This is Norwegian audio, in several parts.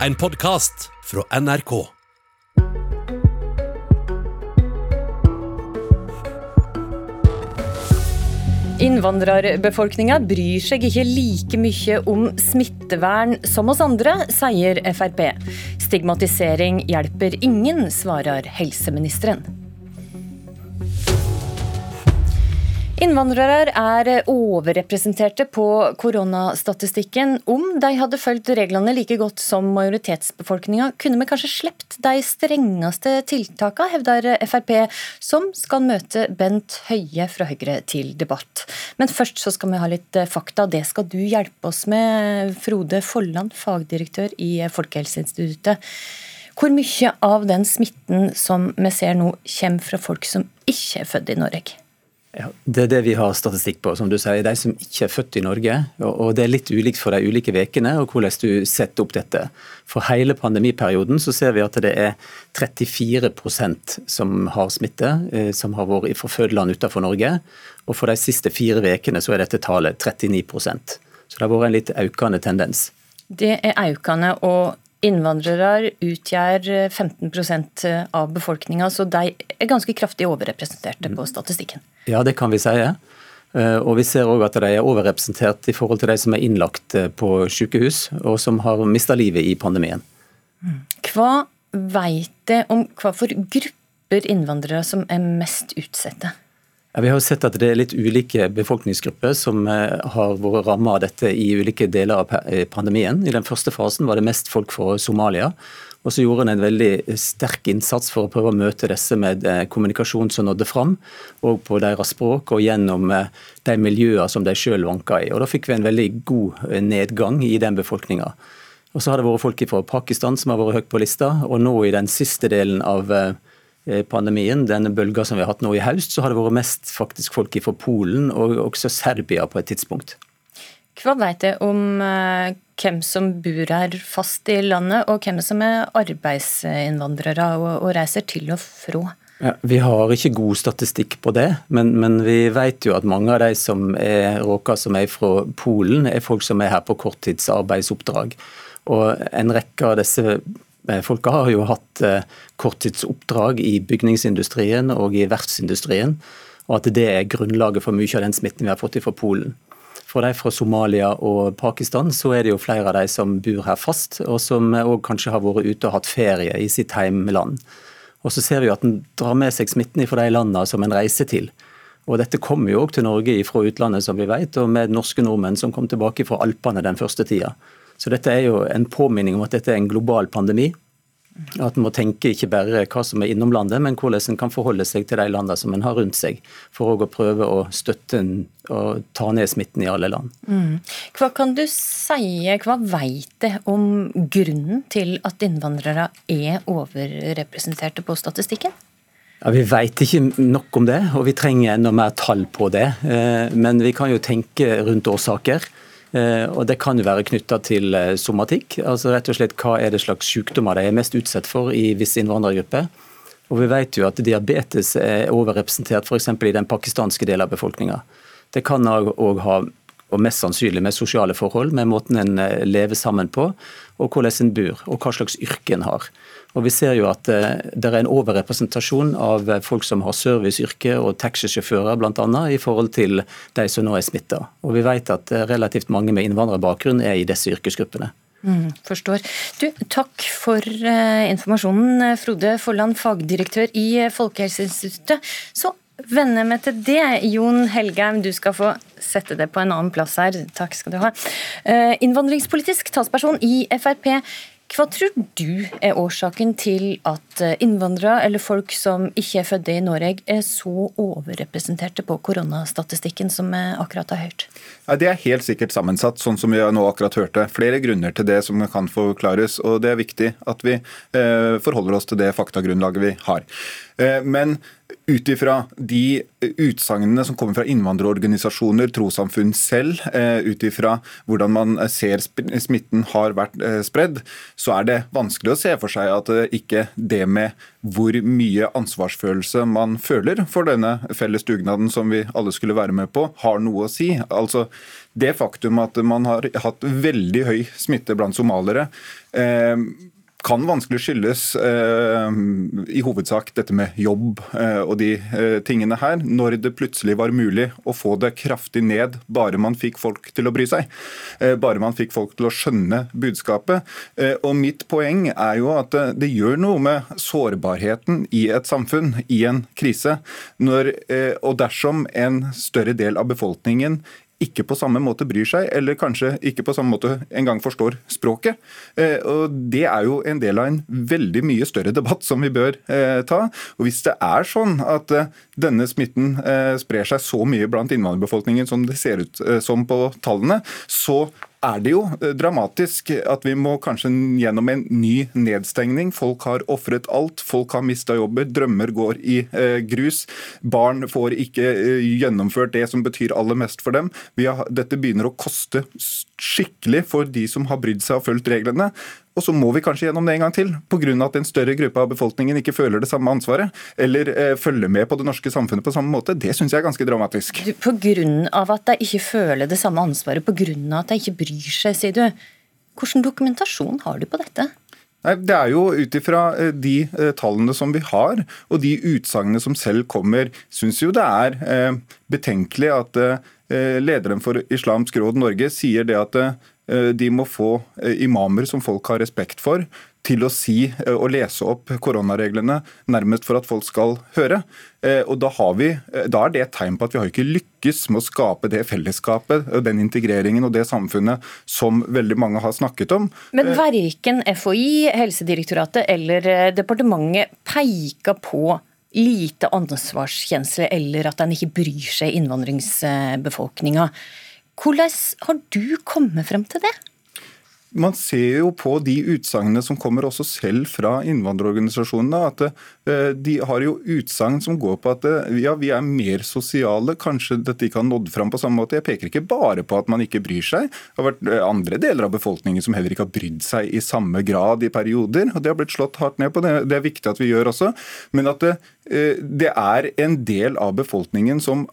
En podkast fra NRK. Innvandrerbefolkninga bryr seg ikke like mye om smittevern som oss andre, sier Frp. Stigmatisering hjelper ingen, svarer helseministeren. Innvandrere er overrepresenterte på koronastatistikken. Om de hadde fulgt reglene like godt som majoritetsbefolkninga, kunne vi kanskje sluppet de strengeste tiltakene, hevder Frp, som skal møte Bent Høie fra Høyre til debatt. Men først så skal vi ha litt fakta. Det skal du hjelpe oss med, Frode Folland, fagdirektør i Folkehelseinstituttet. Hvor mye av den smitten som vi ser nå, kommer fra folk som ikke er født i Norge? Ja, Det er det vi har statistikk på. som du sier, De som ikke er født i Norge. og Det er litt ulikt for de ulike ukene og hvordan du setter opp dette. For hele pandemiperioden så ser vi at det er 34% som har smitte, eh, som har vært fra fødeland utenfor Norge. Og for de siste fire ukene så er dette tallet 39% Så det har vært en litt økende tendens. Det er økende, og Innvandrere utgjør 15% av befolkninga, så de er ganske kraftig overrepresenterte på statistikken. Ja, det kan vi si. Eh, og vi ser òg at de er overrepresentert i forhold til de som er innlagt eh, på sykehus, og som har mista livet i pandemien. Hva vet det om hva for grupper innvandrere som er mest utsatte? Ja, vi har jo sett at det er litt ulike befolkningsgrupper som eh, har vært rammet av dette i ulike deler av eh, pandemien. I den første fasen var det mest folk fra Somalia. Og så gjorde en en veldig sterk innsats for å prøve å møte disse med eh, kommunikasjon som nådde fram, og på deres språk og gjennom de miljøene som de sjøl vanka i. Og Da fikk vi en veldig god nedgang i den befolkninga. Og så har det vært folk fra Pakistan som har vært høyt på lista, og nå i den siste delen av pandemien, denne bølga som vi har hatt nå i høst, så har det vært mest faktisk folk fra Polen og også Serbia på et tidspunkt. Hva vet du om uh, hvem som bor her fast i landet, og hvem som er arbeidsinnvandrere og, reiser til og fra? Ja, vi har ikke god statistikk på det, men, men vi vet jo at mange av de som er råka som er fra Polen, er folk som er her på korttidsarbeidsoppdrag. Og en rekke av disse Eh, folka har jo hatt eh, korttidsoppdrag i bygningsindustrien og i verftsindustrien, og at det er grunnlaget for mye av den smitten vi har fått fra Polen. For de fra Somalia og Pakistan så er det jo flere av de som bor her fast, og som òg kanskje har vært ute og hatt ferie i sitt heimland. Og så ser vi jo at en drar med seg smitten fra de landene som en reiser til. Og Dette kommer jo òg til Norge fra utlandet, som vi vet, og med norske nordmenn som kom tilbake fra Alpene den første tida. Så dette er jo en påminning om at dette er en global pandemi. At en må tenke ikke bare hva som er innom landet, men hvordan en kan forholde seg til de landene som en har rundt seg, for å prøve å støtte og ta ned smitten i alle land. Mm. Hva kan du si, hva vet du om grunnen til at innvandrere er overrepresenterte på statistikken? Ja, Vi vet ikke nok om det, og vi trenger enda mer tall på det. Eh, men vi kan jo tenke rundt årsaker. Eh, og Det kan jo være knytta til eh, somatikk. altså rett og slett Hva er det slags sykdommer de er mest utsatt for i visse innvandrergrupper. Og Vi vet jo at diabetes er overrepresentert f.eks. i den pakistanske delen av befolkninga. Det kan òg ha og mest sannsynlig med sosiale forhold, med måten en eh, lever sammen på, og hvordan en bor, og hva slags yrke en har. Og Vi ser jo at eh, det er en overrepresentasjon av folk som har serviceyrke og taxisjåfører bl.a. i forhold til de som nå er smitta. Og vi vet at eh, relativt mange med innvandrerbakgrunn er i disse yrkesgruppene. Mm, forstår. Du, takk for uh, informasjonen, Frode Folland, fagdirektør i Folkehelseinstituttet. Så vender meg til det. Jon Helgheim, du skal få sette det på en annen plass her. Takk skal du ha. Uh, innvandringspolitisk talsperson i Frp. Hva tror du er årsaken til at eh, innvandrere eller folk som ikke er fødte i Norge, er så overrepresenterte på koronastatistikken som vi akkurat har hørt? Ja, det er helt sikkert sammensatt, sånn som vi nå akkurat hørte. Flere grunner til det som kan forklares. og Det er viktig at vi eh, forholder oss til det faktagrunnlaget vi har. Eh, men ut ifra de utsagnene som kommer fra innvandrerorganisasjoner, trossamfunn selv, eh, ut ifra hvordan man ser smitten har vært eh, spredd, så er det vanskelig å se for seg at ikke det med hvor mye ansvarsfølelse man føler for denne felles dugnaden som vi alle skulle være med på, har noe å si. Altså, det faktum at man har hatt veldig høy smitte blant somalere, eh, kan vanskelig skyldes eh, i hovedsak dette med jobb eh, og de eh, tingene her, når det plutselig var mulig å få det kraftig ned bare man fikk folk til å bry seg. Eh, bare man fikk folk til å skjønne budskapet. Eh, og Mitt poeng er jo at det, det, gjør noe med sårbarheten i et samfunn i en krise. Når, eh, og dersom en større del av befolkningen ikke på samme måte bryr seg, eller kanskje ikke på samme måte engang forstår språket. Eh, og Det er jo en del av en veldig mye større debatt som vi bør eh, ta. Og Hvis det er sånn at eh, denne smitten sprer seg så mye blant innvandrerbefolkningen som det ser ut som på tallene, så er det jo eh, dramatisk at vi må kanskje gjennom en ny nedstengning. Folk har ofret alt, folk har mista jobber, drømmer går i eh, grus. Barn får ikke eh, gjennomført det som betyr aller mest for dem. Har, dette begynner å koste skikkelig for de som har brydd seg og fulgt reglene. Og så må vi kanskje gjennom det en gang til, pga. at en større gruppe av befolkningen ikke føler det samme ansvaret, eller eh, følger med på det norske samfunnet på samme måte. Det syns jeg er ganske dramatisk. Pga. at de ikke føler det samme ansvaret, pga. at de ikke bryr seg, sier du. Hvilken dokumentasjon har du på dette? Nei, Det er jo ut ifra eh, de eh, tallene som vi har, og de utsagnene som selv kommer, syns jo det er eh, betenkelig at lederen for Islamsk råd Norge sier det at Eh, de må få eh, imamer som folk har respekt for, til å si eh, og lese opp koronareglene nærmest for at folk skal høre. Og da, vi, da, er det et tegn på at vi har ikke lykkes med å skape det fellesskapet, den integreringen og det samfunnet som veldig mange har snakket om. Men verken FHI, Helsedirektoratet eller departementet peker på lite ansvarskjensle eller at en ikke bryr seg innvandringsbefolkninga. Hvordan har du kommet frem til det? Man ser jo på de utsagnene som kommer også selv fra innvandrerorganisasjonene, at eh, de har jo utsagn som går på at eh, ja, vi er mer sosiale, kanskje dette ikke har nådd fram på samme måte. Jeg peker ikke bare på at man ikke bryr seg. Det har vært eh, andre deler av befolkningen som heller ikke har brydd seg i samme grad i perioder. og Det har blitt slått hardt ned på, det, er viktig at vi gjør også. Men at det, det er en del av befolkningen som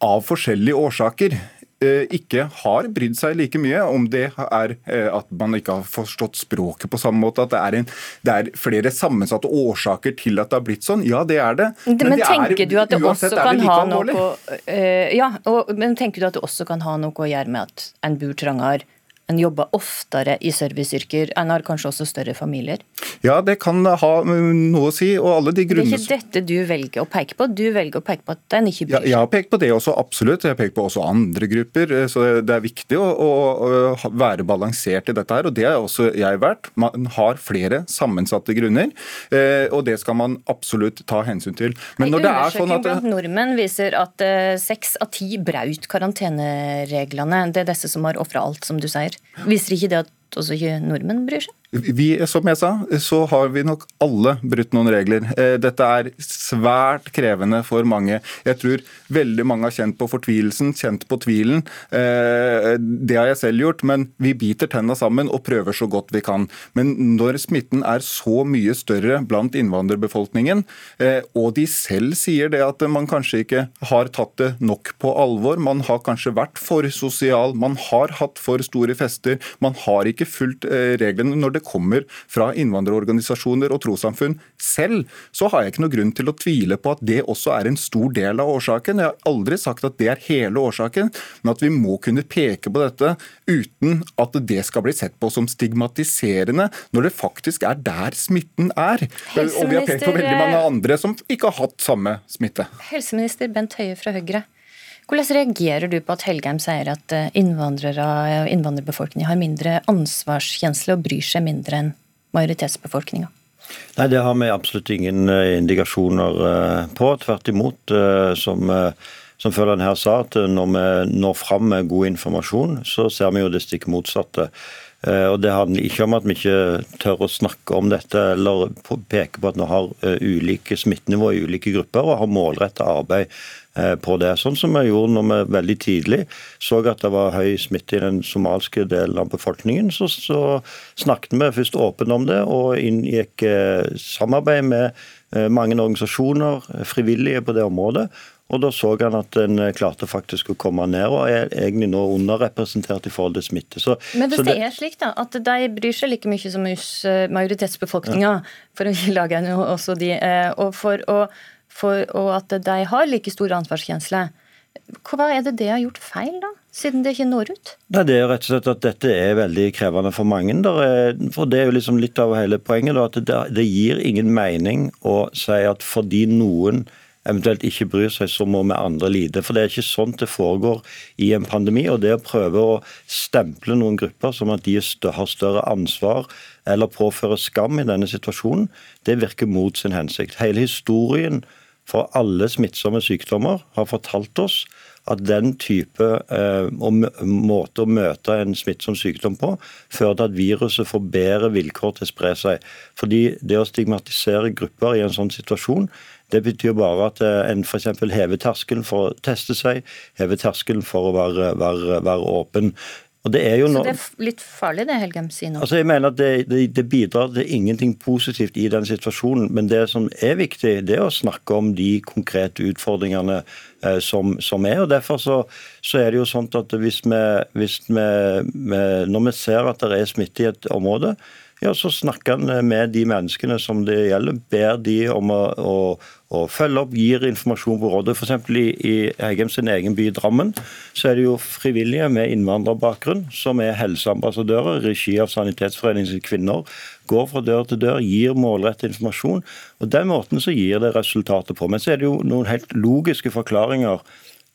av forskjellige årsaker ikke har brydd seg like mye, om det er eh, at man ikke har forstått språket på samme måte, at det er, en, det er flere sammensatte årsaker til at det har blitt sånn. Ja, det er det. Men, men det tenker er, du at det også kan ha noe uh, ja, og, men tenker du at det også kan ha noe å gjøre med at en bor trangere? En jobber oftere i serviceyrker. En har kanskje også større familier? Ja, det kan ha noe å si. og alle de grunner... Det er ikke dette du velger å peke på? Du velger å peke på at en ikke bryr seg? Ja, jeg har pekt på det også, absolutt. Jeg har pekt på også andre grupper. Så det er viktig å, å være balansert i dette her, og det har også jeg vært. Man har flere sammensatte grunner, eh, og det skal man absolutt ta hensyn til. Men når det er sånn at... blant nordmenn viser at eh, seks av ti braut karantenereglene. Det er disse som har ofra alt, som du sier. Viser ikke det at også ikke nordmenn bryr seg? Vi, som jeg sa, så har vi nok alle brutt noen regler. Eh, dette er svært krevende for mange. Jeg tror veldig mange har kjent på fortvilelsen, kjent på tvilen. Eh, det har jeg selv gjort, men vi biter tenna sammen og prøver så godt vi kan. Men når smitten er så mye større blant innvandrerbefolkningen, eh, og de selv sier det at man kanskje ikke har tatt det nok på alvor, man har kanskje vært for sosial, man har hatt for store fester, man har ikke fulgt reglene. når det det kommer fra innvandrerorganisasjoner og trossamfunn selv, så har jeg ikke noe grunn til å tvile på at det også er en stor del av årsaken. Jeg har aldri sagt at det er hele årsaken, men at vi må kunne peke på dette uten at det skal bli sett på som stigmatiserende, når det faktisk er der smitten er. Og vi har pekt på veldig mange andre som ikke har hatt samme smitte. Helseminister Bent Høie fra Høyre. Hvordan reagerer du på at Helgheim sier at eh, innvandrere og innvandrerbefolkningen har mindre ansvarskjensle og bryr seg mindre enn majoritetsbefolkninga? Nei, Det har vi absolutt ingen eh, indikasjoner eh, på. Tvert imot, som, som følgeren her sa, at når vi når fram med god informasjon, så ser vi jo det stikk motsatte. Og Det handler ikke om at vi ikke tør å snakke om dette eller peke på at vi har ulike smittenivå i ulike grupper og har målretta arbeid på det. Sånn som vi gjorde når vi veldig tidlig så at det var høy smitte i den somalske delen av befolkningen. Så, så snakket vi først åpent om det og inngikk samarbeid med mange organisasjoner, frivillige på det området. Og Da så han at en eh, klarte faktisk å komme ned, og er egentlig nå underrepresentert i forhold til smitte. Så, Men hvis det, det, er slik da, at de bryr seg like mye som eh, majoritetsbefolkninga, ja. for å lage noe også de, eh, og, for å, for, og at de har like stor ansvarskjensle, hva er det det har gjort feil, da? Siden det ikke når ut? Nei, det er rett og slett at dette er veldig krevende for mange. Er, for Det er jo liksom litt av hele poenget. Da, at det, det, gir ingen mening å si at fordi noen eventuelt ikke bryr seg, så må vi andre lide. For det er ikke sånn det foregår i en pandemi. Og det å prøve å stemple noen grupper som at de har større ansvar eller påfører skam i denne situasjonen, det virker mot sin hensikt. Hele historien for alle smittsomme sykdommer har fortalt oss at den type eh, måte å møte en smittsom sykdom på, fører til at viruset får bedre vilkår til å spre seg. Fordi Det å stigmatisere grupper i en sånn situasjon, det betyr bare at eh, en f.eks. hever terskelen for å teste seg, hever terskelen for å være, være, være åpen. No... Så det er litt farlig det Helgem sier nå? Altså jeg mener at det, det, det, bidrar til ingenting positivt i den situasjonen. Men det som er viktig, det er å snakke om de konkrete utfordringene eh, som, som, er. og Derfor så, så, er det jo sånn at hvis vi, hvis vi, Når vi ser at det er smitte i et område, ja, så snakker han med de menneskene som det gjelder, ber de om å, å, å følge opp, gir informasjon på rådet. F.eks. i, i Heggem sin egen by Drammen så er det jo frivillige med innvandrerbakgrunn som er helseambassadører, regi av Sanitetsforeningens kvinner. Går fra dør til dør, gir målrettet informasjon. og Den måten så gir det resultater på. Men så er det jo noen helt logiske forklaringer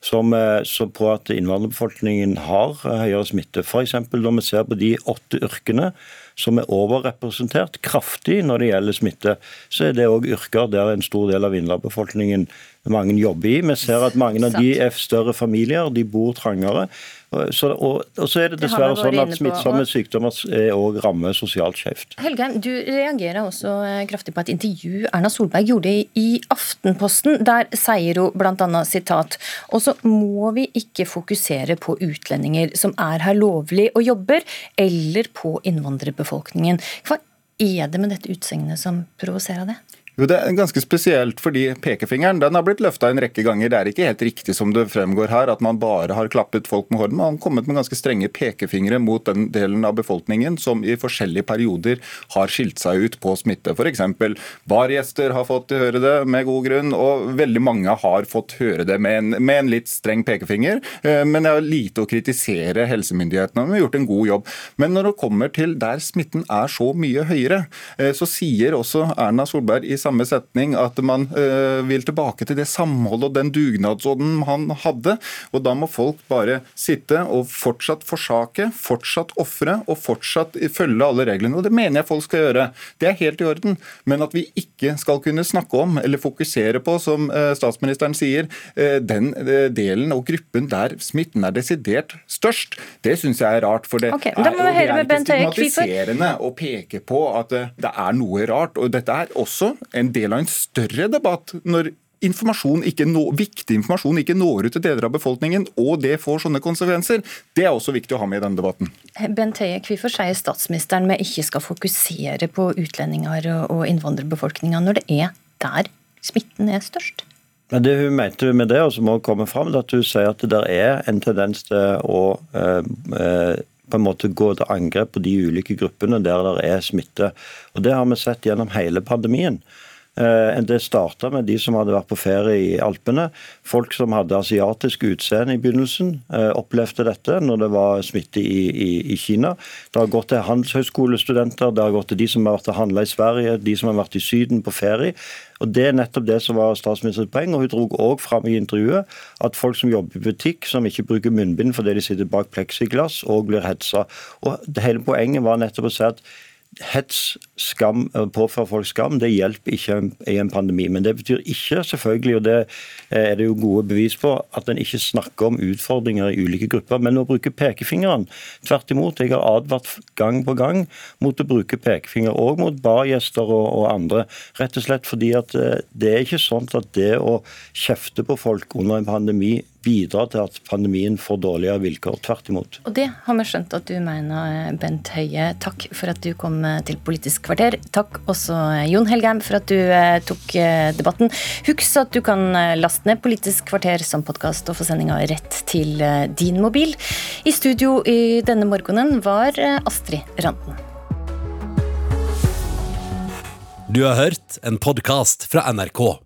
som, eh, på at innvandrerbefolkningen har eh, høyere smitte. F.eks. når vi ser på de åtte yrkene som er overrepresentert kraftig når det gjelder smitte, så er det òg yrker der en stor del av innlandsbefolkningen mange jobber i. Vi ser at mange av de er større familier, de bor trangere. Så, og, og, så er det dessverre det sånn at smittsomme sykdommer òg rammer sosialt skjevt. Helgeim, du reagerer også eh, kraftig på et intervju Erna Solberg gjorde i Aftenposten. Der sier hun bl.a. sitat Og så må vi ikke fokusere på utlendinger som er her lovlig og jobber, eller på innvandrerbefolkningen. Hva er det med dette utsagnet som provoserer det? Jo, Det er ganske spesielt, fordi pekefingeren den har blitt løfta en rekke ganger. Det er ikke helt riktig som det fremgår her, at man bare har klappet folk med hånden. Man har kommet med ganske strenge pekefingre mot den delen av befolkningen som i forskjellige perioder har skilt seg ut på smitte. F.eks. bargjester har fått høre det med god grunn, og veldig mange har fått høre det med en, med en litt streng pekefinger. Eh, men jeg har lite å kritisere helsemyndighetene. De har gjort en god jobb. Men når det kommer til der smitten er så mye høyere, eh, så sier også Erna Solberg i samme setning at man uh, vil tilbake til det samholdet og den dugnadsånden han hadde. Og da må folk bare sitte og fortsatt forsake, fortsatt ofre og fortsatt følge alle reglene. Og det mener jeg folk skal gjøre. Det er helt i orden. Men at vi ikke skal kunne snakke om eller fokusere på, som uh, statsministeren sier, uh, den delen og gruppen der smitten er desidert størst, det syns jeg er rart. For det okay, er, det er ikke stigmatiserende å peke på at det er noe rart. Og dette er også en del av en større debatt når informasjon nå, viktig informasjon ikke når ut til deler av befolkningen, og det får sånne konsekvenser. Det er også viktig å ha med i denne debatten. Bent Høie, hvorfor sier statsministeren vi ikke skal fokusere på utlendinger og innvandrerbefolkninga, når det er der smitten er størst? Men det hun mente med det, og som også kommer fram, er at hun sier at det er en tendens til å eh, eh, på en måte gå til angrep på de ulike gruppene der det er smitte. Og Det har vi sett gjennom hele pandemien. Eh, det starta med de som hadde vært på ferie i Alpene. Folk som hadde asiatisk utseende i begynnelsen, eh, opplevde dette når det var smitte i, i, i Kina. Det har gått til handelshøyskolestudenter, det har gått til de som har vært og handla i Sverige, de som har vært i Syden på ferie. Og Det er nettopp det som var statsministerens poeng. og Hun dro òg fram i intervjuet at folk som jobber i butikk, som ikke bruker munnbind fordi de sitter bak pleksiglass, òg blir hetsa. Og det Hele poenget var nettopp å si at hets, skam, påføre folk skam, det hjelper ikke i en pandemi. Men det betyr ikke, selvfølgelig, og det er det jo gode bevis på, at en ikke snakker om utfordringer i ulike grupper, men å bruke pekefingeren. Tvert imot, jeg har advart gang på gang mot å bruke pekefinger, òg mot bargjester og, og, andre. Rett og slett fordi at eh, det er ikke sånn at det å kjefte på folk under en pandemi bidra til at pandemien får dårligere vilkår. Tvert imot. Og det har vi skjønt at du mener, Bent Høie. Takk for at du kom til Politisk kvarter. Takk også Jon Helgheim for at du eh, tok eh, debatten. Husk at du kan eh, laste ned Politisk kvarter som podkast og få sendinga rett til din mobil. I studio i denne morgenen var Astrid Randen. Du har hørt en podkast fra NRK.